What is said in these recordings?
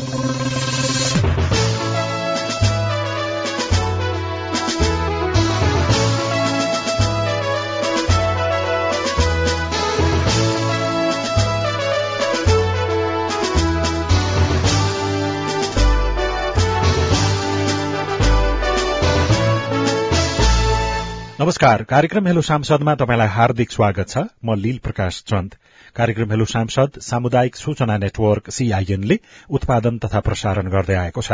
Música नमस्कार। कार्यक्रम हेलो सांसदमा तपाईँलाई हार्दिक स्वागत छ। म लील प्रकाश चन्द। कार्यक्रम हेलो सांसद सामुदायिक सूचना नेटवर्क सीआईएनले उत्पादन तथा प्रसारण गर्दै आएको छ।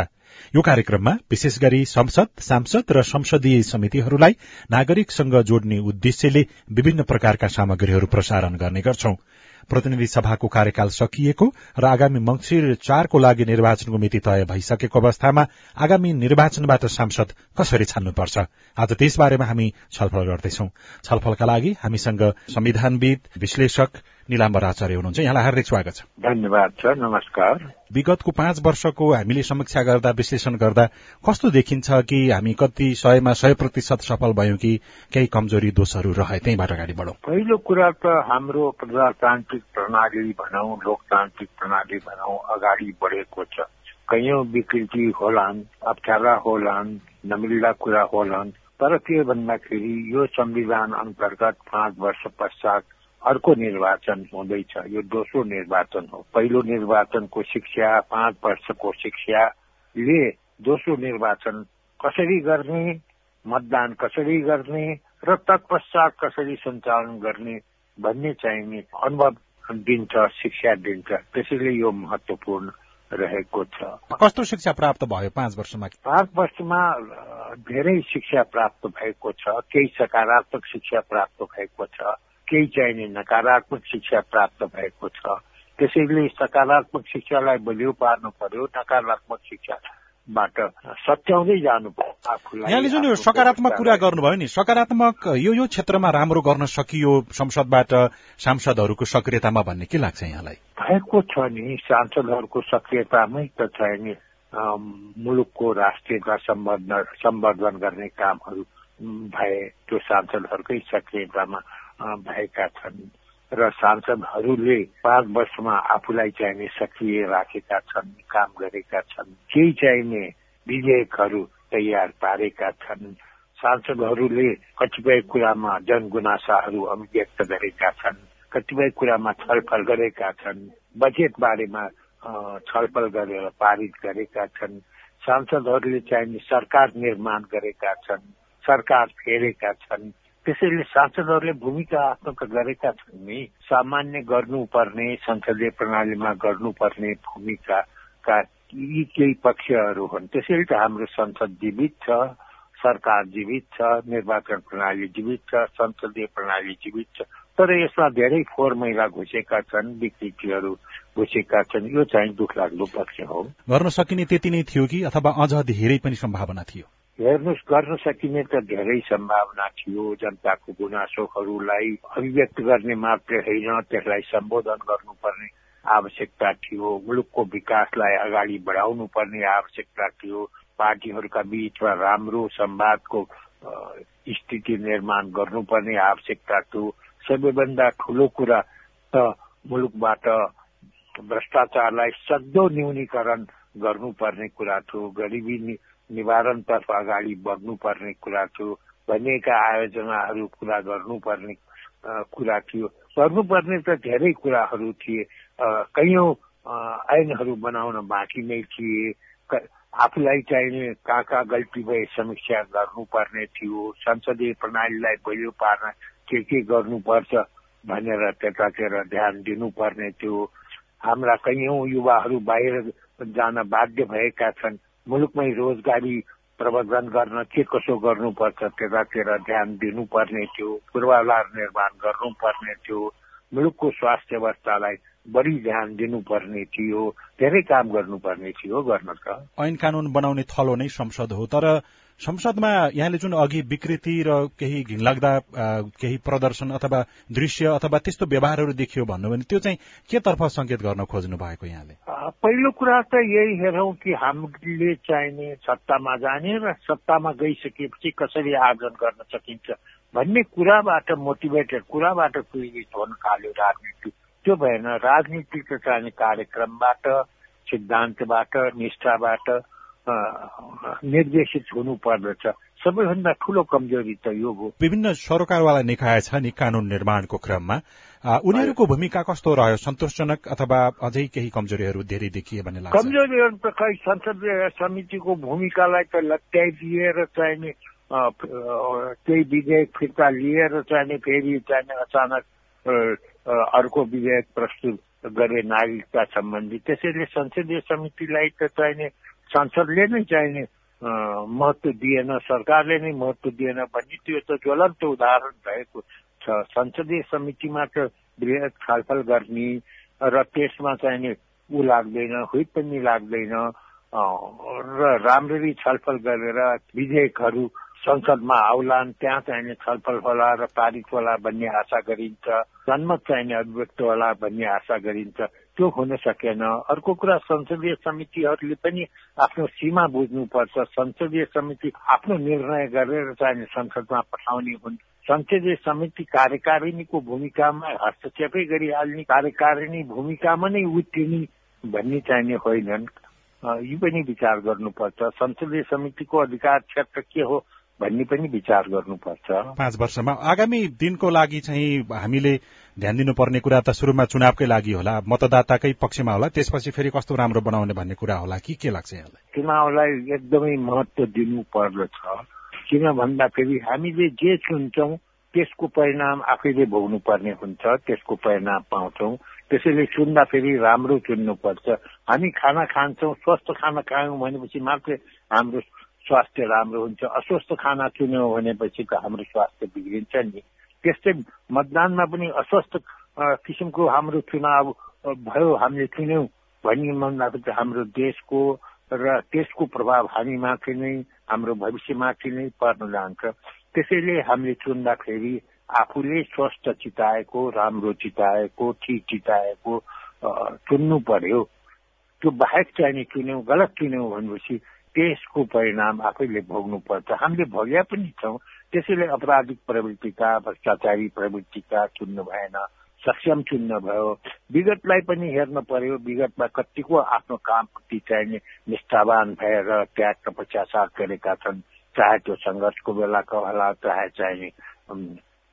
यो कार्यक्रममा विशेष गरी संसद सांसद र संसदीय समितिहरूलाई नागरिकसँग जोड्ने उद्देश्यले विभिन्न प्रकारका सामग्रीहरू प्रसारण गर्ने गर्छौं। प्रतिनिधि सभाको कार्यकाल सकिएको र आगामी मंगिर चारको लागि निर्वाचनको मिति तय भइसकेको अवस्थामा आगामी निर्वाचनबाट सांसद कसरी छान्नुपर्छ? आज त्यसबारेमा हामी छलफल गर्दैछौ। छलफलका लागि हामीसँग संविधानविद विश्लेषक निलाम्बर आचार्य हुनुहुन्छ। यहाँलाई हार्दिक स्वागत छ। धन्यवाद छ नमस्कार। विगतको पाँच वर्षको हामीले समीक्षा गर्दा विश्लेषण गर्दा कस्तो देखिन्छ कि हामी कति सयमा सय प्रतिशत सफल भयौं कि केही कमजोरी दोषहरू रहे? त्यहीँबाट अगाडि बढौं। पहिलो कुरा त हाम्रो प्रजातान्त्रिक प्रणाली भनौं लोकतान्त्रिक प्रणाली भनौं अगाडि बढेको छ। कैयौं विकृति होलान् अप्ठ्यारा होलान् नमिल्दा कुरा होलान् तर के भन्दाखेरि यो संविधान अन्तर्गत पाँच वर्ष पश्चात अर्को निर्वाचन हुँदैछ। यो दोस्रो निर्वाचन हो। पहिलो निर्वाचनको शिक्षा पाँच वर्षको शिक्षाले दोस्रो निर्वाचन कसरी गर्ने मतदान कसरी गर्ने र तत्पश्चात कसरी सञ्चालन गर्ने भन्ने चाहिने अनुभव दिन्छ शिक्षा दिन्छ। त्यसैले यो महत्वपूर्ण रहेको छ। कस्तो शिक्षा प्राप्त भयो पाँच वर्षमा? पाँच वर्षमा धेरै शिक्षा प्राप्त भएको छ। केही सकारात्मक शिक्षा प्राप्त भएको छ। केही चाहिने नकारात्मक शिक्षा प्राप्त भएको छ। त्यसैले सकारात्मक शिक्षालाई बलियो पार्नु पर्यो नकारात्मक शिक्षाबाट सच्याउँदै जानु पर्यो यहाँले जुन यो सकारात्मक कुरा गर्नुभयो नि सकारात्मक यो यो क्षेत्रमा राम्रो गर्न सकियो संसदबाट सांसदहरूको सक्रियतामा भन्ने के लाग्छ यहाँलाई? भएको छ नि सांसदहरूको सक्रियतामै त छ नि मुलुकको राष्ट्रियता सम्वर्धन गर्ने कामहरू भए त्यो सांसदहरूकै सक्रियतामा भएका छन् र सांसदहरूले पाँच वर्षमा आफूलाई चाहिने सक्रिय राखेका छन् काम गरेका छन् केही चाहिने विधेयकहरू तयार पारेका छन्। सांसदहरूले कतिपय कुरामा जनगुनासाहरू अभिव्यक्त गरेका छन् कतिपय कुरामा छलफल गरेका छन् बजेट बारेमा छलफल गरेर पारित गरेका छन्। सांसदहरूले चाहिने सरकार निर्माण गरेका छन् सरकार फेरेका छन्। त्यसैले सांसदहरूले भूमिका आफ्नो गरेका छन् नि। सामान्य गर्नुपर्ने संसदीय प्रणालीमा गर्नुपर्ने भूमिकाका यी केही पक्षहरू हुन्। त्यसैले त हाम्रो संसद जीवित छ सरकार जीवित छ निर्वाचन प्रणाली जीवित छ संसदीय प्रणाली जीवित छ। तर यसमा धेरै फोहोर मैला घुसेका छन् विकृतिहरू घुसेका छन्। यो चाहिँ दुख लाग्दो पक्ष हो। गर्न सकिने त्यति नै थियो कि अथवा अझ धेरै पनि सम्भावना थियो? हेर्नुहोस् गर्न सकिने त धेरै सम्भावना थियो जनताको गुनासोहरूलाई अभिव्यक्त गर्ने मात्रै होइन त्यसलाई सम्बोधन गर्नुपर्ने आवश्यकता थियो मुलुकको विकासलाई अगाडि बढाउनु पर्ने आवश्यकता थियो पार्टीहरूका बीचमा राम्रो संवादको स्थिति निर्माण गर्नुपर्ने आवश्यकता थियो। सबैभन्दा ठुलो कुरा त मुलुकबाट भ्रष्टाचारलाई सक्दो न्यूनीकरण गर्नुपर्ने कुरा थियो। गरिबी निवारणतर्फ अगाडि बढ्नुपर्ने कुरा थियो भनिएका आयोजनाहरू पुरा गर्नुपर्ने कुरा थियो। गर्नुपर्ने त धेरै कुराहरू थिए। कैयौँ ऐनहरू बनाउन बाँकी नै थिए। आफूलाई चाहिने कहाँ कहाँ गल्ती भए समीक्षा गर्नुपर्ने थियो। संसदीय प्रणालीलाई बलियो पार्न के के गर्नुपर्छ भनेर त्यतातिर ध्यान दिनुपर्ने थियो। हाम्रा कैयौँ युवाहरू बाहिर जान बाध्य भएका छन्। मुलुकमै रोजगारी प्रबन्धन गर्न के कसो गर्नुपर्छ त्यतातिर ध्यान दिनुपर्ने थियो पूर्वाधार निर्माण गर्नुपर्ने थियो मुलुकको स्वास्थ्य अवस्थालाई बढी ध्यान दिनुपर्ने थियो धेरै काम गर्नुपर्ने थियो गर्न त ऐन कानून बनाउने थलो नै संसद हो तर संसदमा यहाँले जुन अघि विकृति र केही घिनलाग्दा केही प्रदर्शन अथवा दृश्य अथवा त्यस्तो व्यवहारहरू देखियो भन्नु भने त्यो चाहिँ के तर्फ संकेत गर्न खोज्नु भएको यहाँले? पहिलो कुरा त यही हेरौँ कि हामीले चाहिने सत्तामा जाने र सत्तामा गइसकेपछि कसरी आर्जन गर्न सकिन्छ भन्ने कुराबाट मोटिभेटेड कुराबाट प्रेरित हुन थाल्यो राजनीति। त्यो भएन राजनीतिक चाहिने कार्यक्रमबाट सिद्धान्तबाट निष्ठाबाट निर्देशित हुनु पर्दछ। सबैभन्दा ठूलो कमजोरी त यो हो। विभिन्न सरोकारवाला निकाय छ नि कानून निर्माणको क्रममा। उनीहरूको भूमिका कस्तो रह्यो? सन्तोषजनक अथवा अझै केही कमजोरीहरू धेरै देखिए भन्ने लाग्छ? कमजोरीहरू त खै संसदीय समितिको भूमिकालाई त लट्याइदिएर चाहिने केही विधेयक फिर्ता लिएर चाहिने फेरि चाहिने अचानक अर्को विधेयक प्रस्तुत गरे नागरिकता सम्बन्धी। त्यसैले संसदीय समितिलाई त चाहिने संसदले नै चाहिने महत्व दिएन सरकारले नै महत्व दिएन भन्ने त्यो त ज्वलन्त उदाहरण भएको छ। संसदीय समितिमा त बृहत छलफल गर्ने र त्यसमा चाहिने ऊ लाग्दैन हुइप पनि लाग्दैन र राम्ररी छलफल गरेर विधेयकहरू संसदमा आउलान् त्यहाँ चाहिने छलफल होला र पारित होला भन्ने आशा गरिन्छ जनमत चाहिने अभिव्यक्त होला भन्ने आशा गरिन्छ। त्यो हुन सकेन। अर्को कुरा संसदीय समितिहरूले पनि आफ्नो सीमा बुझ्नुपर्छ। संसदीय समिति आफ्नो निर्णय गरेर चाहिने संसदमा पठाउने हुन्। संसदीय समिति कार्यकारिणीको भूमिकामा हस्तक्षेपै गरिहाल्ने कार्यकारिणी भूमिकामा नै उत्रिने भन्ने चाहिने होइनन्। यो पनि विचार गर्नुपर्छ। संसदीय समितिको अधिकार क्षेत्र के हो? भन्ने पनि विचार गर्नुपर्छ। पाँच वर्षमा। आगामी दिनको लागि चाहिँ हामीले ध्यान दिनुपर्ने कुरा त सुरुमा चुनावकै लागि होला। मतदाताकै पक्षमा होला। त्यसपछि फेरि कस्तो राम्रो बनाउने भन्ने कुरा होला। कि के लाग्छ यहाँलाई? चुनावलाई एकदमै महत्व दिनु पर्दछ। किन भन्दाखेरि हामीले जे चुन्छौँ त्यसको परिणाम आफैले भोग्नु पर्ने हुन्छ त्यसको परिणाम पाउँछौँ। त्यसैले चुन्दाखेरि राम्रो चुन्नुपर्छ। हामी खाना खान्छौँ स्वस्थ खाना खायौँ भनेपछि मात्रै हाम्रो स्वास्थ्य राम्रो हुन्छ। अस्वस्थ खाना चुन्यौँ भनेपछि त हाम्रो स्वास्थ्य बिग्रिन्छ नि। त्यस्तै मतदानमा पनि अस्वस्थ किसिमको हाम्रो चुनाव भयो हामीले चुन्यौँ भन्ने भन्दाखेरि हाम्रो देशको र त्यसको प्रभाव हामीमाथि नै हाम्रो भविष्यमाथि नै पर्न जान्छ। त्यसैले हामीले चुन्दाखेरि आफूले स्वस्थ चिताएको राम्रो चिताएको ठिक चिताएको चुन्नु पर्यो। त्यो बाहेक चाहिने चुन्यौँ गलत चुन्यौँ भनेपछि त्यसको परिणाम आफैले भोग्नुपर्छ। हामीले भोग्या पनि छौँ त्यसैले अपराधिक प्रवृत्तिका भ्रष्टाचारी प्रवृत्तिका चुन्नु भएन सक्षम चुन्न भयो। विगतलाई पनि हेर्न पर्यो विगतमा कतिको आफ्नो कामप्रति चाहिने निष्ठावान भएर त्याग तपस्या साथ गरेका छन्। चाहे त्यो सङ्घर्षको बेलाको होला चाहे चाहिने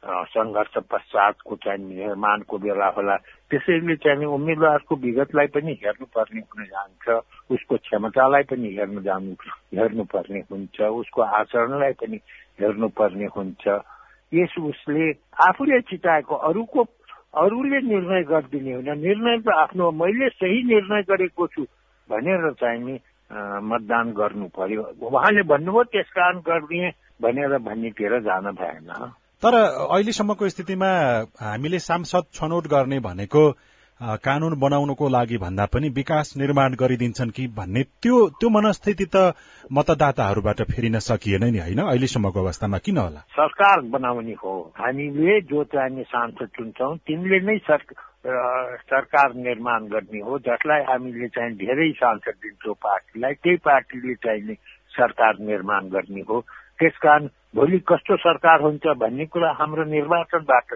सङ्घर्ष पश्चातको चाहिँ निर्माणको बेला होला। त्यसैले चाहिँ उम्मेद्वारको विगतलाई पनि हेर्नुपर्ने हुन जान्छ उसको क्षमतालाई पनि हेर्नु जानु हेर्नुपर्ने हुन्छ उसको आचरणलाई पनि हेर्नुपर्ने हुन्छ। यस उसले आफूले चिताएको अरूको अरूले निर्णय गरिदिने होइन। निर्णय त आफ्नो मैले सही निर्णय गरेको छु भनेर चाहिँ नि मतदान गर्नु पर्यो। उहाँले भन्नुभयो त्यस कारण गरिदिए भनेर भन्नेतिर जान भएन। तर अहिलेसम्मको स्थितिमा हामीले सांसद छनौट गर्ने भनेको कानून बनाउनको लागि भन्दा पनि विकास निर्माण गरिदिन्छन् कि भन्ने त्यो त्यो मनस्थिति त मतदाताहरूबाट फेरिन सकिएन नि होइन? अहिलेसम्मको अवस्थामा किन होला? सरकार बनाउने हो। हामीले जो चाहिने सांसद चुन्छौँ तिनले नै सरकार निर्माण गर्ने हो जसलाई हामीले चाहिँ धेरै सांसद दिन्छौँ पार्टीलाई त्यही पार्टीले चाहिने सरकार निर्माण गर्ने हो। त्यसकारण भोलि कस्तो सरकार हुन्छ भन्ने कुरा हाम्रो निर्वाचनबाट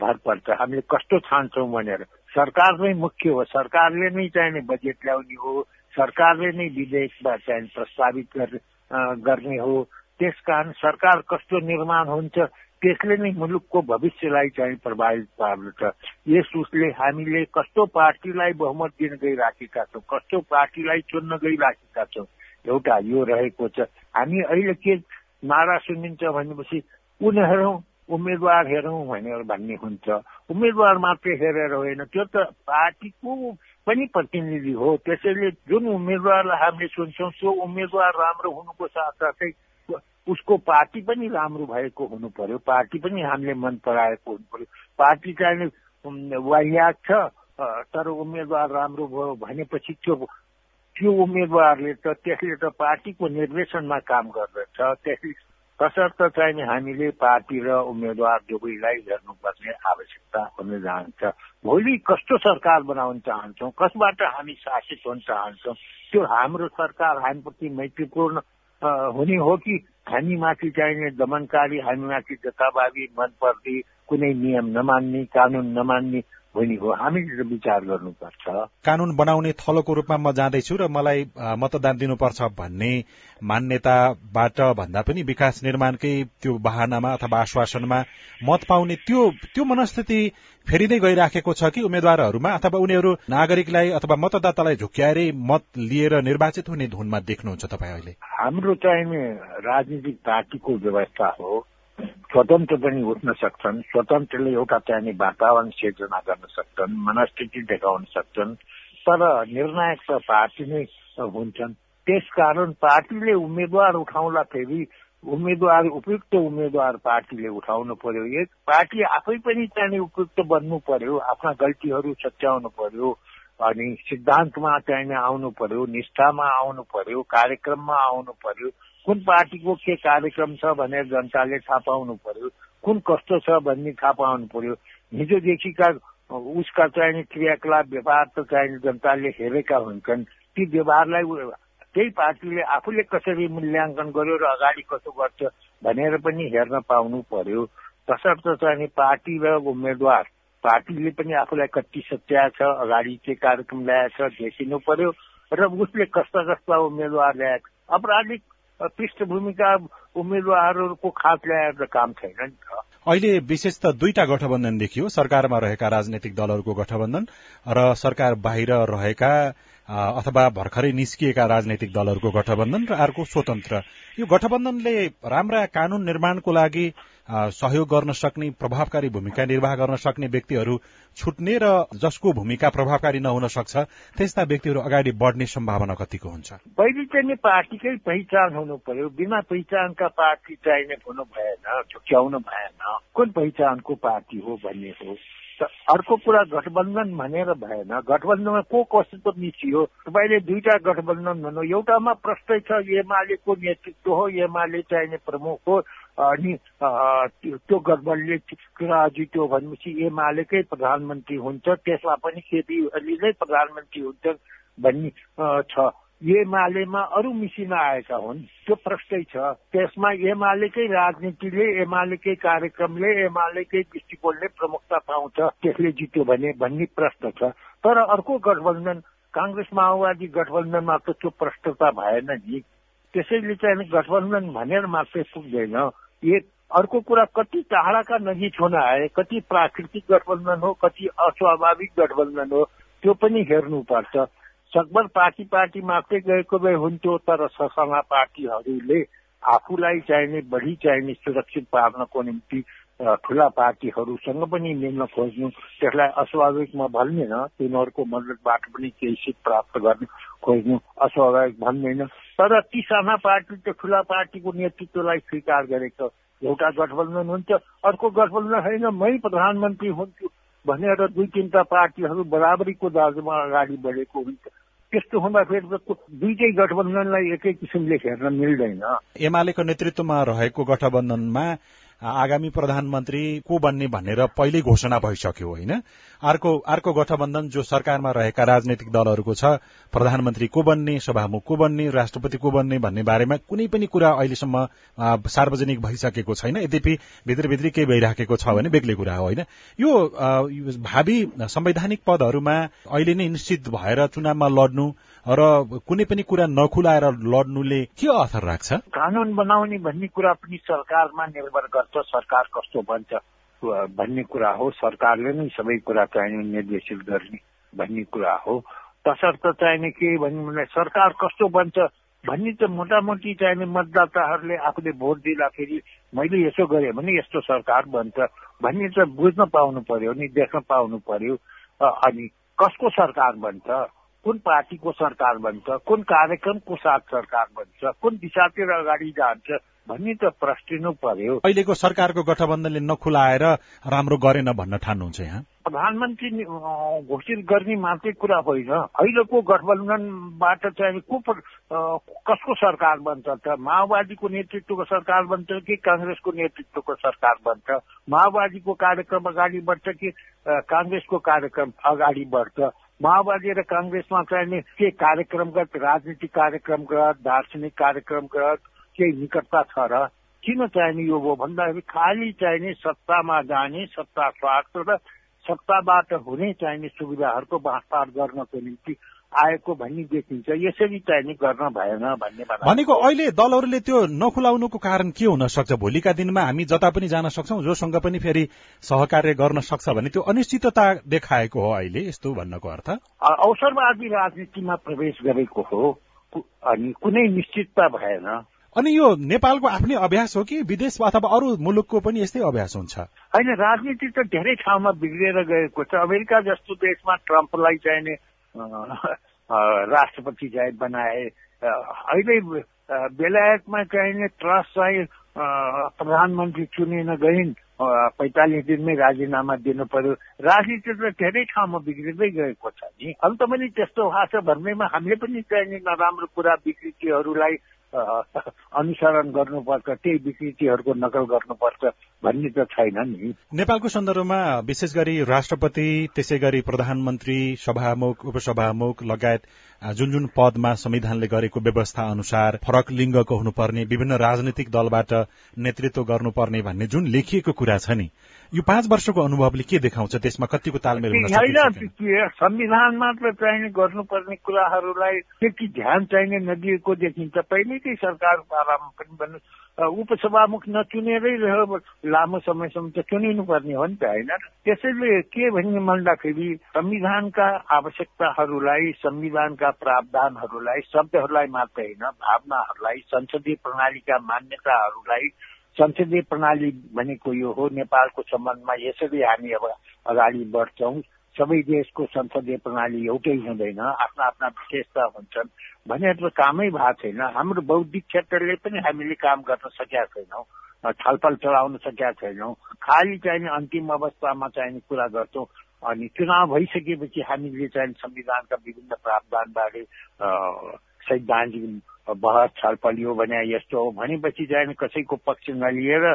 भर पर्छ। हामीले कस्तो छान्छौँ भनेर। सरकार नै मुख्य हो। सरकारले नै चाहिने बजेट ल्याउने हो। सरकारले नै विधेयकमा चाहिँ प्रस्तावित गर्ने हो। त्यस कारण सरकार कस्तो निर्माण हुन्छ त्यसले नै मुलुकको भविष्यलाई चाहिँ प्रभावित पार्दछ। यस उसले हामीले कस्तो पार्टीलाई बहुमत दिन गइराखेका छौँ कस्तो पार्टीलाई चुन्न गइराखेका छौँ एउटा यो रहेको छ। हामी अहिले के नारा सुनिन्छ भनेपछि कुन हेरौँ उम्मेद्वार हेरौँ भनेर भन्ने हुन्छ। उम्मेद्वार मात्रै हेरेर होइन। त्यो त पार्टीको पनि प्रतिनिधि हो। त्यसैले जुन उम्मेद्वारलाई हामीले सुन्छौँ त्यो उम्मेद्वार राम्रो हुनुको साथसाथै उसको पार्टी पनि राम्रो भएको हुनु पर्यो पार्टी पनि हामीले मन पराएको हुनु पर्यो पार्टी चाहिँ वाहियात छ तर उम्मेद्वार राम्रो भयो भनेपछि त्यो त्यो उम्मेद्वारले त त्यसले त पार्टीको निर्देशनमा काम गर्दछ। त्यसले तसर्थ चाहिँ हामीले पार्टी र उम्मेद्वार दुवैलाई हेर्नुपर्ने आवश्यकता हुन जान्छ। भोलि कस्तो सरकार बनाउन चाहन्छौँ? कसबाट हामी शासित हुन चाहन्छौँ? त्यो हाम्रो सरकार हामीप्रति मैत्रीपूर्ण हुने हो कि हामीमाथि चाहिने दमनकारी हामीमाथि जताभावी मन पर्ने कुनै नियम नमान्ने कानून नमान्ने भनी हो हामीले विचार गर्नुपर्छ। कानून बनाउने थलोको रूपमा म जाँदैछु र मलाई मतदान दिनुपर्छ भन्ने मान्यताबाट भन्दा पनि विकास निर्माणकै त्यो बहानामा अथवा आश्वासनमा मत पाउने त्यो त्यो मनस्थिति फेरि नै गइराखेको छ कि उम्मेद्वारहरूमा अथवा उनीहरू नागरिकलाई अथवा मतदातालाई झुक्याएरै मत लिएर निर्वाचित हुने धुनमा देख्नुहुन्छ तपाईँ अहिले? हाम्रो चाहिँ राजनीतिक पार्टीको व्यवस्था हो। स्वतन्त्र पनि उठ्न सक्छन्। स्वतन्त्रले एउटा चाहिने वातावरण सिर्जना गर्न सक्छन् मनस्थिति देखाउन सक्छन्। तर निर्णायक त पार्टी नै हुन्छन्। त्यसकारण पार्टीले उम्मेद्वार उठाउला फेरि उम्मेद्वार उपयुक्त उम्मेद्वार पार्टीले उठाउनु पर्यो। एक पार्टी आफै पनि चाहिने उपयुक्त बन्नु पर्यो आफ्ना गल्तीहरू सच्याउनु पर्यो अनि सिद्धान्तमा चाहिने आउनु पर्यो निष्ठामा आउनु पर्यो कार्यक्रममा आउनु पर्यो। कुन पार्टीको के कार्यक्रम छ भनेर जनताले थाहा पाउनु पर्यो कुन कस्तो छ भन्ने थाहा पाउनु पर्यो। हिजोदेखिका उसका चाहिने क्रियाकलाप व्यवहार त चाहिने जनताले हेरेका हुन्छन्। ती व्यवहारलाई त्यही पार्टीले आफूले कसरी मूल्याङ्कन गर्यो र अगाडि कसो गर्छ भनेर पनि हेर्न पाउनु पर्यो। तसर्थ चाहिँ पार्टी र उम्मेद्वार पार्टीले पनि आफूलाई कति सच्याएको छ अगाडि के कार्यक्रम ल्याएको छ देखिनु पर्यो। र उसले कस्ता कस्ता उम्मेद्वार ल्याएको अपराधिक पृष्ठभूमिका उम्मेद्वारहरूको खास ल्याएर काम छैन नि त। अहिले विशेष त दुईटा गठबन्धन देखियो सरकारमा रहेका राजनैतिक दलहरूको गठबन्धन र सरकार बाहिर रहेका अथवा भर्खरै निस्किएका राजनैतिक दलहरूको गठबन्धन र अर्को स्वतन्त्र। यो गठबन्धनले राम्रा कानून निर्माणको लागि सहयोग गर्न सक्ने प्रभावकारी भूमिका निर्वाह गर्न सक्ने व्यक्तिहरू छुट्ने र जसको भूमिका प्रभावकारी नहुन सक्छ त्यस्ता व्यक्तिहरू अगाडि बढ्ने सम्भावना कतिको हुन्छ? पहिले चाहिँ पार्टीकै पहिचान हुनु पर्यो बिना पहिचानका पार्टी चाहिने हुनु भएन झुक्याउनु भएन कुन पहिचानको पार्टी हो भन्ने हो? अर्को कुरा गठबन्धन भनेर भएन गठबन्धनमा को कसको मिसियो तपाईँले दुईटा गठबन्धन भन्नु एउटामा प्रष्टै छ एमालेको नेतृत्व हो एमाले चाहिने प्रमुख हो अनि त्यो गठबन्धनले चुनाव जित्यो भनेपछि एमालेकै प्रधानमन्त्री हुन्छ त्यसमा पनि केपी ओली नै प्रधानमन्त्री हुन्छ भन्ने छ। एमालेमा अरू मिसिन आएका हुन्। त्यो प्रष्टै छ। त्यसमा एमालेकै राजनीतिले एमालेकै कार्यक्रमले एमालेकै दृष्टिकोणले प्रमुखता पाउँछ। त्यसले जित्यो भने भन्ने प्रश्न छ। तर अर्को गठबन्धन काङ्ग्रेस माओवादी गठबन्धनमा त त्यो प्रष्टता भएन नि। त्यसैले चाहिँ गठबन्धन भनेर मात्रै पुग्दैन एक अर्को कुरा कति टाढाका नजिक हुन आए कति प्राकृतिक गठबन्धन हो कति अस्वाभाविक गठबन्धन हो त्यो पनि हेर्नुपर्छ। सकभर पार्टी पार्टी मात्रै गएको भए हुन्थ्यो तर ससाना पार्टीहरूले आफूलाई चाहिने बढी चाहिने सुरक्षित पार्नको निम्ति ठुला पार्टीहरूसँग पनि मिल्न खोज्नु त्यसलाई अस्वाभाविकमा भन्दैन तिनीहरूको मद्दतबाट पनि केही सिट प्राप्त गर्न खोज्नु अस्वाभाविक भन्दैन। तर ती साना पार्टी त ठुला पार्टीको नेतृत्वलाई स्वीकार गरेको एउटा गठबन्धन हुन्छ अर्को गठबन्धन होइन मै प्रधानमन्त्री हुन्छु भनेर दुई तिनवटा पार्टीहरू बराबरीको दाजुमा अगाडि बढेको हुन्छ त्यस्तो हुँदाखेरि त दुइटै गठबन्धनलाई एकै किसिमले हेर्न मिल्दैन। एमालेको नेतृत्वमा रहेको गठबन्धनमा आगामी प्रधानमन्त्री को बन्ने भनेर पहिल्यै घोषणा भइसक्यो होइन? अर्को अर्को गठबन्धन जो सरकारमा रहेका राजनैतिक दलहरूको छ प्रधानमन्त्री को बन्ने सभामुख को बन्ने राष्ट्रपति को बन्ने भन्ने बारेमा कुनै पनि कुरा अहिलेसम्म सार्वजनिक भइसकेको छैन। यद्यपि भित्रभित्री केही भइराखेको छ भने बेग्लै कुरा हो होइन? यो भावी संवैधानिक पदहरूमा अहिले नै निश्चित भएर चुनावमा लड्नु र कुनै पनि कुरा नखुलाएर लड्नुले के असर राख्छ? कानून बनाउने भन्ने कुरा पनि सरकारमा निर्भर गर्छ सरकार कस्तो बन्छ भन्ने कुरा हो। सरकारले नै सबै कुरा चाहिने निर्देशित गर्ने भन्ने कुरा हो। तसर्थ चाहिने के भन्नु भने सरकार कस्तो बन्छ भन्ने त मोटामोटी चाहिने मतदाताहरूले आफूले भोट दिँदाखेरि मैले यसो गरेँ भने यस्तो सरकार बन्छ भन्ने त बुझ्न पाउनु पर्यो नि देख्न पाउनु पर्यो। अनि कसको सरकार बन्छ? कुन पार्टीको सरकार बन्छ कुन कार्यक्रमको साथ सरकार बन्छ कुन दिशातिर अगाडि जान्छ भन्ने त प्रश्टिनु पर्यो। अहिलेको सरकारको गठबन्धनले नखुलाएर राम्रो गरेन भन्न ठान्नुहुन्छ यहाँ? प्रधानमन्त्री घोषित गर्ने मात्रै कुरा होइन। अहिलेको गठबन्धनबाट चाहिँ को कसको सरकार बन्छ त? माओवादीको नेतृत्वको सरकार बन्छ कि काङ्ग्रेसको नेतृत्वको सरकार बन्छ? माओवादीको कार्यक्रम अगाडि बढ्छ कि काङ्ग्रेसको कार्यक्रम अगाडि बढ्छ? माओवादी र काङ्ग्रेसमा चाहिने के कार्यक्रमगत राजनीतिक कार्यक्रमगत दार्शनिक कार्यक्रमगत केही निकटता छ र किन चाहिने यो हो भन्दाखेरि खालि चाहिने सत्तामा जाने सत्ता स्वार्थ र सत्ताबाट हुने चाहिने सुविधाहरूको बाँडफाँड गर्नको निम्ति आएको भन्ने देखिन्छ यसरी चाहिने गर्न भएन भन्ने भनेको अहिले दलहरूले त्यो नखुलाउनुको कारण के हुन सक्छ? भोलिका दिनमा हामी जता पनि जान सक्छौ जोसँग पनि फेरि सहकार्य गर्न सक्छ भने त्यो अनिश्चितता देखाएको हो अहिले यस्तो भन्नको अर्थ? अवसरवादी राजनीतिमा प्रवेश गरेको हो अनि कुनै निश्चितता भएन। अनि यो नेपालको आफ्नै अभ्यास हो कि विदेश अथवा अरू मुलुकको पनि यस्तै अभ्यास हुन्छ? होइन राजनीति त धेरै ठाउँमा बिग्रिएर गएको छ। अमेरिका जस्तो देशमा ट्रम्पलाई चाहिने राष्ट्रपति चाहिँ बनाए। अहिले बेलायतमा चाहिने ट्रस्ट चाहिँ प्रधानमन्त्री चुनिन गइन् पैँतालिस दिनमै राजीनामा दिनु पर्यो। राजनीति त धेरै ठाउँमा बिग्रिँदै गएको छ नि। अन्त पनि त्यस्तो भएको छ भन्नेमा हामीले पनि चाहिने नराम्रो कुरा विकृतिहरूलाई अनुसरण गर्नुपर्छ त्यही विकृतिहरूको नकल गर्नुपर्छ भन्ने त छैन नि। नेपालको सन्दर्भमा विशेष गरी राष्ट्रपति त्यसै गरी प्रधानमन्त्री सभामुख उपसभामुख लगायत जुन जुन पदमा संविधानले गरेको व्यवस्था अनुसार फरक लिङ्गको हुनुपर्ने विभिन्न राजनैतिक दलबाट नेतृत्व गर्नुपर्ने भन्ने जुन लेखिएको कुरा छ नि यो पाँच वर्षको अनुभवले के देखाउँछ? त्यसमा कतिको तालमेल होइन संविधान मात्र चाहिने गर्नुपर्ने कुराहरूलाई त्यति ध्यान चाहिने नदिएको देखिन्छ। पहिलेकै सरकार पालामा पनि भन्नु उपसभामुख नचुनेरै रह्यो लामो समयसम्म त चुनिनु पर्ने हो नि त होइन? त्यसैले के भन्ने भन्दाखेरि संविधानका आवश्यकताहरूलाई संविधानका प्रावधानहरूलाई शब्दहरूलाई मात्र होइन भावनाहरूलाई संसदीय प्रणालीका मान्यताहरूलाई संसदीय प्रणाली भनेको यो हो नेपालको सम्बन्धमा यसरी हामी अब अगाडि बढ्छौँ। सबै देशको संसदीय प्रणाली एउटै हुँदैन आफ्ना आफ्ना विशेषता हुन्छन्। भनेर त कामै भएको छैन। हाम्रो बौद्धिक क्षेत्रले पनि हामीले काम गर्न सकेका छैनौँ छलफल चलाउन सकेका छैनौँ। खालि चाहिने अन्तिम अवस्थामा चाहिने कुरा गर्छौँ। अनि चुनाव भइसकेपछि हामीले चाहिँ संविधानका विभिन्न प्रावधानबारे सैद्धान्तिक बहस छलफल यो भने यस्तो हो। भनेपछि चाहिँ कसैको पक्ष नलिएर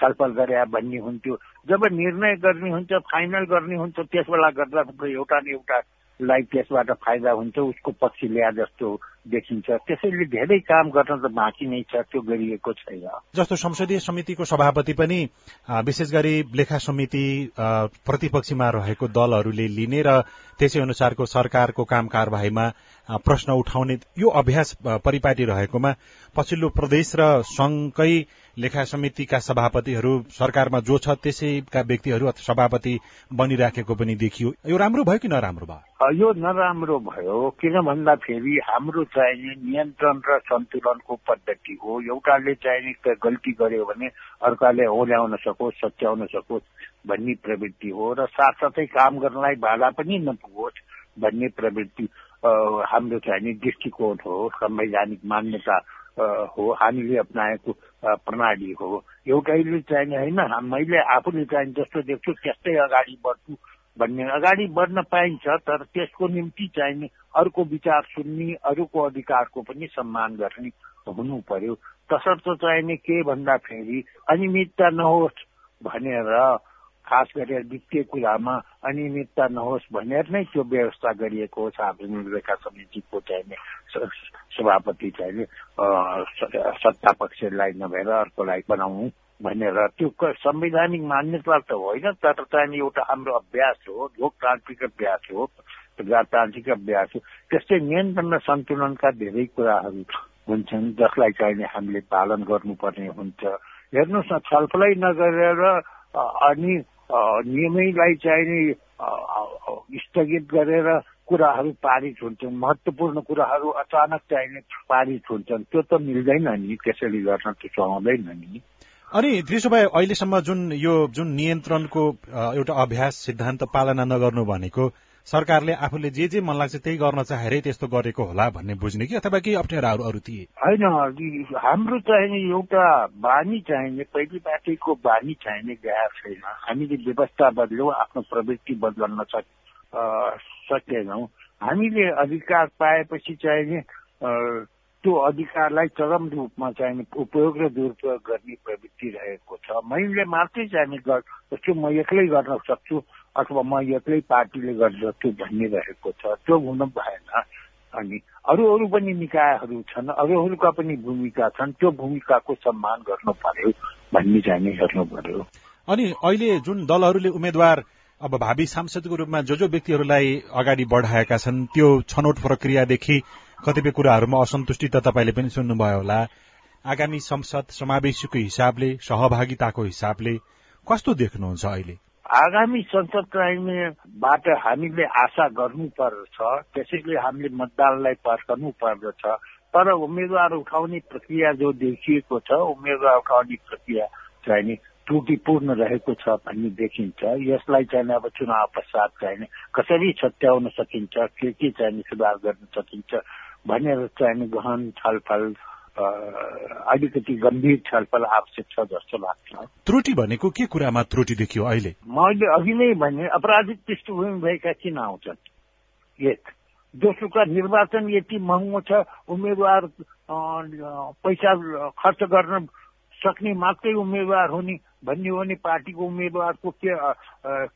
छलफल गरे भन्ने हुन्थ्यो। जब निर्णय गर्ने हुन्छ फाइनल गर्ने हुन्छ त्यस बेला गर्दा एउटा न एउटा लाई त्यसबाट फाइदा हुन्छ उसको पक्ष ल्या जस्तो देखिन्छ। त्यसैले धेरै काम गर्न त बाँकी नै छ त्यो गरिएको छैन। जस्तो संसदीय समितिको सभापति पनि विशेष गरी लेखा समिति प्रतिपक्षीमा रहेको दलहरूले लिने र त्यसै अनुसारको सरकारको काम कारवाहीमा प्रश्न उठाउने यो अभ्यास परिपाटी रहेकोमा पछिल्लो प्रदेश र संघकै लेखा समितिका सभापतिहरू सरकारमा जो छ त्यसैका व्यक्तिहरू सभापति बनिराखेको पनि देखियो। यो राम्रो भयो कि नराम्रो भयो? यो नराम्रो भयो किन भन्दाखेरि हाम्रो चाहिने नियन्त्रण र सन्तुलनको पद्धति हो। एउटाले चाहिने गल्ती गर्यो भने अर्काले ओल्याउन सकोस् सच्याउन सकोस् भन्ने प्रवृत्ति हो र साथसाथै काम गर्नलाई बाधा पनि नपुगोस् भन्ने प्रवृत्ति हाम्रो चाहिने दृष्टिकोण हो। संवैधानिक मान्यता हो हामीले अप्नाएको प्रणाली हो। एउटैले चाहिने होइन मैले आफूले चाहिँ जस्तो देख्छु त्यस्तै अगाडि बढ्छु भन्ने। अगाडि बढ्न पाइन्छ तर त्यसको निम्ति चाहिने अर्को विचार सुन्ने अरूको अधिकारको पनि सम्मान गर्ने हुनु पर्यो। तसर्थ चाहिने के भन्दाखेरि अनियमितता नहोस् भनेर खास गरेर वित्तीय कुरामा अनियमितता नहोस् भनेर नै त्यो व्यवस्था गरिएको हो सार्वजनिक रेखा समितिको चाहिने सभापति चाहिने सत्ता पक्षलाई नभएर अर्कोलाई बनाउनु भनेर त्यो संवैधानिक मान्यता त होइन तर चाहिँ एउटा हाम्रो अभ्यास हो लोकतान्त्रिक अभ्यास हो प्रजातान्त्रिक अभ्यास हो। त्यस्तै नियन्त्रण र सन्तुलनका धेरै कुराहरू हुन्छन् जसलाई चाहिने हामीले पालन गर्नुपर्ने हुन्छ। हेर्नुहोस् न छलफलै नगरेर अनि नियमैलाई चाहिने स्थगित गरेर कुराहरू पारित हुन्छन्। महत्वपूर्ण कुराहरू अचानक चाहिने पारित हुन्छन्। त्यो त मिल्दैन नि त्यसरी गर्न त चलाउँदैन नि। अनि भए अहिलेसम्म जुन यो जुन नियन्त्रणको एउटा अभ्यास सिद्धान्त पालना नगर्नु भनेको सरकारले आफूले जे जे मन लाग्छ त्यही गर्न चाहेरै त्यस्तो गरेको होला भन्ने बुझ्ने कि? अथवा केही अप्ठ्याराहरू अरू थिए? होइन हाम्रो चाहिने एउटा बानी चाहिने पहिलेबाटैको बानी चाहिने गएर छैन। हामीले व्यवस्था बदल्यौँ आफ्नो प्रवृत्ति बदल्न सकेनौँ। हामीले अधिकार पाएपछि चाहिने त्यो अधिकारलाई चरम रूपमा चाहिने उपयोग र दुरुपयोग गर्ने प्रवृत्ति रहेको छ। मैले मात्रै चाहिने गर्छु म एक्लै गर्न सक्छु। अथवा म एक्लै पार्टीले गर्दछु भन्ने रहेको छ त्यो हुन भएन। अनि अरू अरू पनि निकायहरू छन् अरूहरूका पनि भूमिका छन् त्यो भूमिकाको सम्मान गर्नु पर्यो भन्ने चाहिँ हेर्नु पर्यो। अनि अहिले जुन दलहरूले उम्मेद्वार अब भावी सांसदको रूपमा जो जो व्यक्तिहरूलाई अगाडि बढाएका छन् त्यो छनौट प्रक्रियादेखि कतिपय कुराहरूमा असन्तुष्टि त तपाईँले पनि सुन्नुभयो होला। आगामी संसद समावेशीको हिसाबले सहभागिताको हिसाबले कस्तो देख्नुहुन्छ अहिले? आगामी संसद चुनावबाट हामीले आशा गर्नुपर्छ त्यसैले हामीले मतदानलाई पर्खनु पर्दछ तर उम्मेद्वार उठाउने प्रक्रिया जो देखिएको छ उम्मेद्वार उठाउने प्रक्रिया चाहिँ त्रुटिपूर्ण रहेको छ भन्ने देखिन्छ। यसलाई चाहिँ अब चुनाव पश्चात चाहिँ कसरी छत्याउन सकिन्छ के के चाहिँ सुधार गर्न सकिन्छ भनेर चाहिँ गहन छलफल अलिकति गम्भीर छलफल आवश्यक छ जस्तो लाग्छ। त्रुटि भनेको के कुरामा त्रुटि देखियो अहिले? मैले अघि नै भने अपराधिक पृष्ठभूमि भएका किन आउँछन्? एक दोस्रोका निर्वाचन यति महँगो छ उम्मेद्वार पैसा खर्च गर्न सक्ने मात्रै उम्मेद्वार हुने भन्ने हो भने पार्टीको उम्मेद्वारको के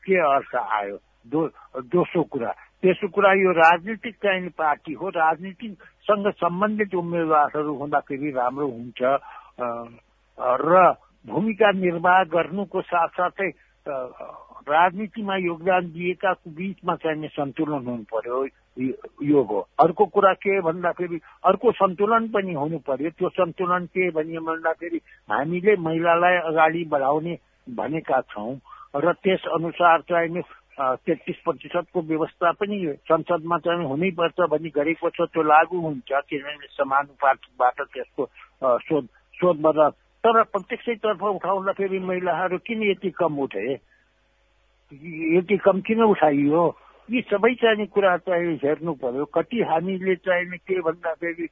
के अर्थ आयो? दो, दोस्रो कुरा तेस्रो कुरा यो राजनीतिक चाहिने पार्टी हो। राजनीतिसँग सम्बन्धित उम्मेद्वारहरू हुँदाखेरि राम्रो हुन्छ। र भूमिका निर्वाह गर्नुको साथसाथै राजनीतिमा योगदान दिएका बिचमा चाहिने सन्तुलन हुनु पर्यो यो हो। अर्को कुरा के भन्दाखेरि अर्को सन्तुलन पनि हुनु पर्यो त्यो सन्तुलन के भन्यो भन्दाखेरि हामीले महिलालाई अगाडि बढाउने भनेका छौँ। र त्यस अनुसार चाहिँ तेत्तिस प्रतिशतको व्यवस्था पनि संसदमा चाहिँ हुनैपर्छ भनी गरेको छ त्यो लागू हुन्छ किनभने समानुपातिकबाट त्यसको सोध सोध बदल तर प्रत्यक्षतर्फ उठाउँदाखेरि महिलाहरू किन यति कम उठे? यति कम किन उठाइयो? यी सबै चाहिने कुरा चाहिँ हेर्नु पर्यो। कति हामीले चाहिने के भन्दाखेरि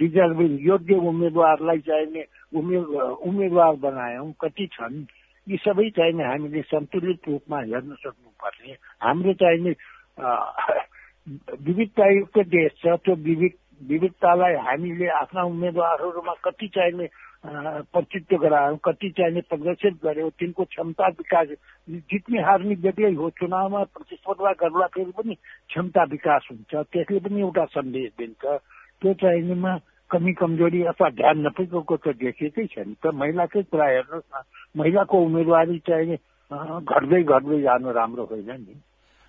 डिजर्भिङ योग्य उम्मेद्वारलाई चाहिने उम्मेद्वार बनायौँ कति छन्? यी सबै चाहिने हामीले सन्तुलित रूपमा हेर्न सक्नुपर्ने। हाम्रो चाहिने विविधतायुक्त देश छ त्यो विविध विविधतालाई हामीले आफ्ना उम्मेद्वारहरूमा कति चाहिने प्रतित्व गरायौँ कति चाहिने प्रदर्शित गर्यो तिनको क्षमता विकास जित्ने हार्ने बेग्लै हो चुनावमा प्रतिस्पर्धा गर्दाखेरि पनि क्षमता विकास हुन्छ त्यसले पनि एउटा सन्देश दिन्छ। त्यो चाहिनेमा कमी कमजोरी अथवा ध्यान नपुगेको त देखेकै छैन। त महिलाकै कुरा हेर्नुहोस् न। महिलाको उम्मेदवारी चाहिने घट्दै घट्दै जानु राम्रो होइन नि।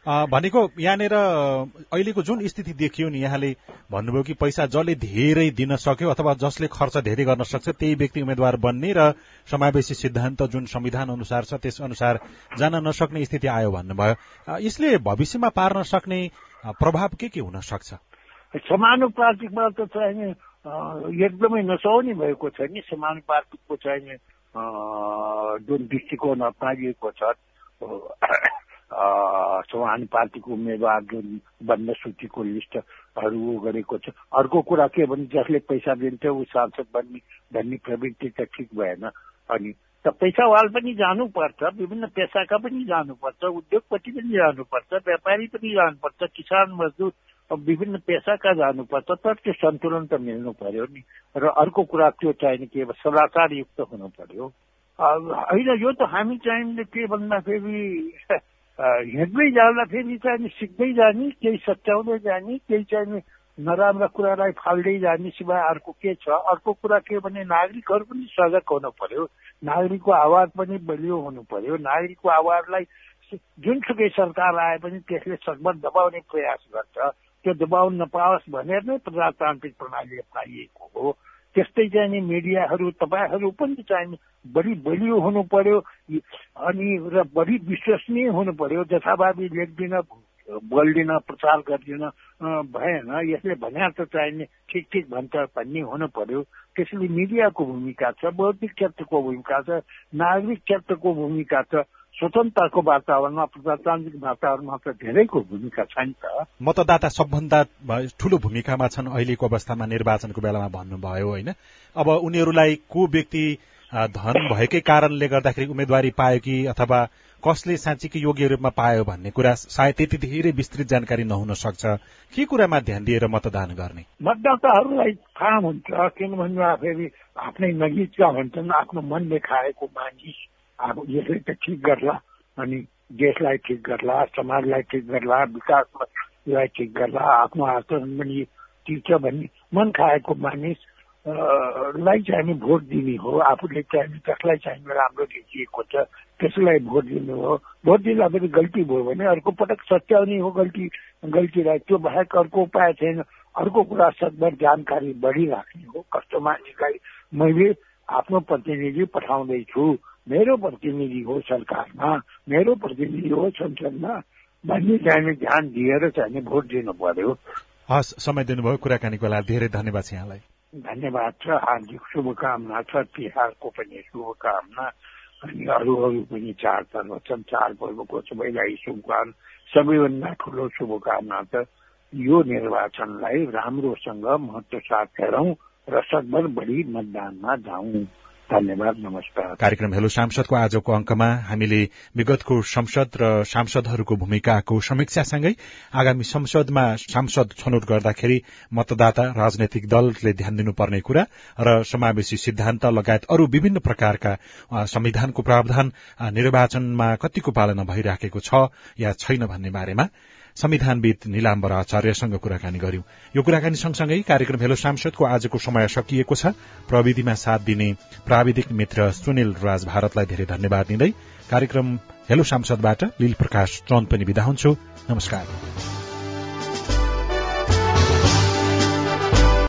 भनेको यहाँनिर अहिलेको जुन स्थिति देखियो नि यहाँले भन्नुभयो कि पैसा जसले धेरै दिन सक्यो अथवा जसले खर्च धेरै गर्न सक्छ त्यही व्यक्ति उम्मेद्वार बन्ने र समावेशी सिद्धान्त जुन संविधान अनुसार छ त्यस अनुसार जान नसक्ने स्थिति आयो भन्नुभयो। यसले भविष्यमा पार्न सक्ने प्रभाव के के हुन सक्छ? समानुपातिकमा त चाहिँ एकदमै नसौनी भएको छ नि समानुपातिकको चाहिँ जुन दृष्टिकोण अप्नाइएको छ चौहान पार्टीको उम्मेद्वार जुन बन्द सूचीको लिस्टहरू गरेको छ अर्को कुरा के भने जसले पैसा दिन्छ ऊ सांसद बन्ने भन्ने प्रवृत्ति त ठिक भएन अनि त पैसावाल पनि जानुपर्छ विभिन्न पेसाका पनि जानुपर्छ उद्योगपति पनि जानुपर्छ व्यापारी पनि जानुपर्छ किसान मजदुर विभिन्न पेसाका जानुपर्छ तर त्यो सन्तुलन त मिल्नु पर्यो नि। र अर्को कुरा त्यो चाहिने के सदाचारयुक्त हुनु पर्यो। होइन यो त हामी चाहिने के भन्दाखेरि हिँड्दै जाँदाखेरि चाहिँ सिक्दै जाने केही सच्याउँदै जाने केही चाहिँ नराम्रा कुरालाई फाल्दै जाने सिवाय अर्को के छ? अर्को कुरा के भने नागरिकहरू पनि सजग हुनु पर्यो। नागरिकको आवाज पनि बलियो हुनु पर्यो। नागरिकको आवाजलाई जुनसुकै सरकार आए पनि त्यसले सकभर दबाउने प्रयास गर्छ। त्यो दबाउन नपाओस् भनेर नै प्रजातान्त्रिक प्रणाली अप्नाइएको हो। त्यस्तै चाहिँ मिडियाहरू तपाईँहरू पनि चाहिँ बढी बलियो हुनु पर्यो अनि र बढी विश्वसनीय हुनु पर्यो जथाभावी लेख्दिन बोल्दिन प्रचार गरिदिन भएन। यसले भने त चाहिने ठिक ठिक भन्छ भन्ने हुनु पर्यो त्यसैले मिडियाको भूमिका छ बौद्धिक क्षेत्रको भूमिका छ नागरिक क्षेत्रको भूमिका छ। स्वतन्त्रताको वातावरणमा प्रजातान्त्रिक वातावरणमा त धेरैको भूमिका छ नि त। मतदाता सबभन्दा ठूलो भूमिकामा छन् अहिलेको अवस्थामा निर्वाचनको बेलामा भन्नुभयो होइन? अब उनीहरूलाई को व्यक्ति धन भएकै कारणले गर्दाखेरि उम्मेदवारी पायो कि अथवा कसले साँच्चीकै योग्य रूपमा पायो भन्ने कुरा सायद त्यति धेरै विस्तृत जानकारी नहुन सक्छ। के कुरामा ध्यान दिएर मतदान गर्ने? मतदाताहरूलाई थाहा हुन्छ किनभने फेरि आफ्नै नजिकका हुन्छन् आफ्नो मन देखाएको मानिस। अब यसले त ठिक गर्ला अनि देशलाई ठिक गर्ला समाजलाई ठिक गर्ला विकासलाई ठिक गर्ला आफ्नो आचरण पनि टिक्छ भन्ने मन खाएको मानिस लाई चाहिँ भोट दिने हो आफूले चाहिँ त्यसलाई चाहिँ राम्रो देखिएको छ त्यसलाई भोट दिनु हो। भोट दिँदा पनि गल्ती भयो भने अर्को पटक सच्याउने हो गल्ती गल्तीलाई त्यो बाहेक अर्को उपाय छैन। अर्को कुरा सदभर जानकारी बढिराख्ने हो। कस्तो मान्छेलाई मैले आफ्नो प्रतिनिधि पठाउँदैछु। मेरो प्रतिनिधि हो सरकारमा मेरो प्रतिनिधि हो संसदमा भन्ने चाहिँ ध्यान दिएर चाहिँ भोट दिनु पर्यो हस् समय दिनुभयो कुराकानीको लागि धेरै धन्यवाद छ यहाँलाई। धन्यवाद छ हार्दिक शुभकामना छ तिहारको पनि शुभकामना अनि अरू अरू पनि चाडपर्व छन्। चाडपर्वको सबैलाई शुभकामना सबैभन्दा ठुलो शुभकामना छ। यो निर्वाचनलाई राम्रोसँग महत्व साथ हेरौँ र सकभर बढी मतदानमा जाउँ। धन्यवाद नमस्कार। कार्यक्रम हेलो सांसदको आजको अंकमा हामीले विगतको संसद र सांसदहरूको भूमिकाको समीक्षासँगै आगामी संसदमा सांसद छनौट गर्दाखेरि मतदाता राजनैतिक दलले ध्यान दिनुपर्ने कुरा र समावेशी सिद्धान्त लगायत अरू विभिन्न प्रकारका संविधानको प्रावधान निर्वाचनमा कतिको पालना भइराखेको छ या छैन भन्ने बारेमा संविधानविद निलाम्बर आचार्यसँग कुराकानी गर्यौं। यो कुराकानी सँगसँगै कार्यक्रम हेलो सांसदको आजको समय सकिएको छ। प्रविधिमा साथ दिने प्राविधिक मित्र सुनिल राज भारतलाई धेरै धन्यवाद दिँदै कार्यक्रम हेलो सांसदबाट लील प्रकाश चन्द पनि विदा हुन्छु। नमस्कार।